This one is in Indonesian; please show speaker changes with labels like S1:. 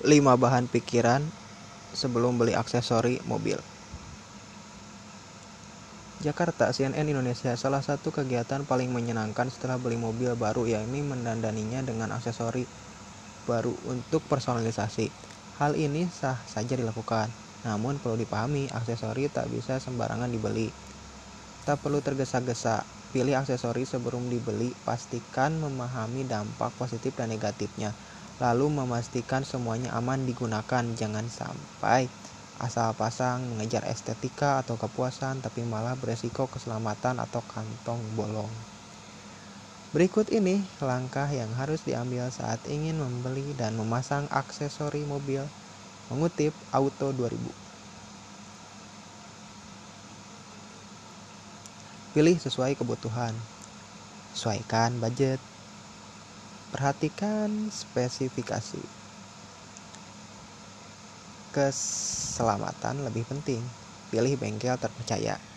S1: 5 bahan pikiran sebelum beli aksesori mobil. Jakarta, CNN Indonesia. Salah satu kegiatan paling menyenangkan setelah beli mobil baru yakni mendandaninya dengan aksesori baru untuk personalisasi. Hal ini sah saja dilakukan, namun perlu dipahami aksesori tak bisa sembarangan dibeli. Tak perlu tergesa-gesa, pilih aksesori sebelum dibeli, pastikan memahami dampak positif dan negatifnya lalu memastikan semuanya aman digunakan. Jangan sampai asal pasang mengejar estetika atau kepuasan tapi malah beresiko keselamatan atau kantong bolong. Berikut ini langkah yang harus diambil saat ingin membeli dan memasang aksesori mobil mengutip Auto 2000. Pilih sesuai kebutuhan. Sesuaikan budget Perhatikan spesifikasi. Keselamatan lebih penting. Pilih bengkel terpercaya.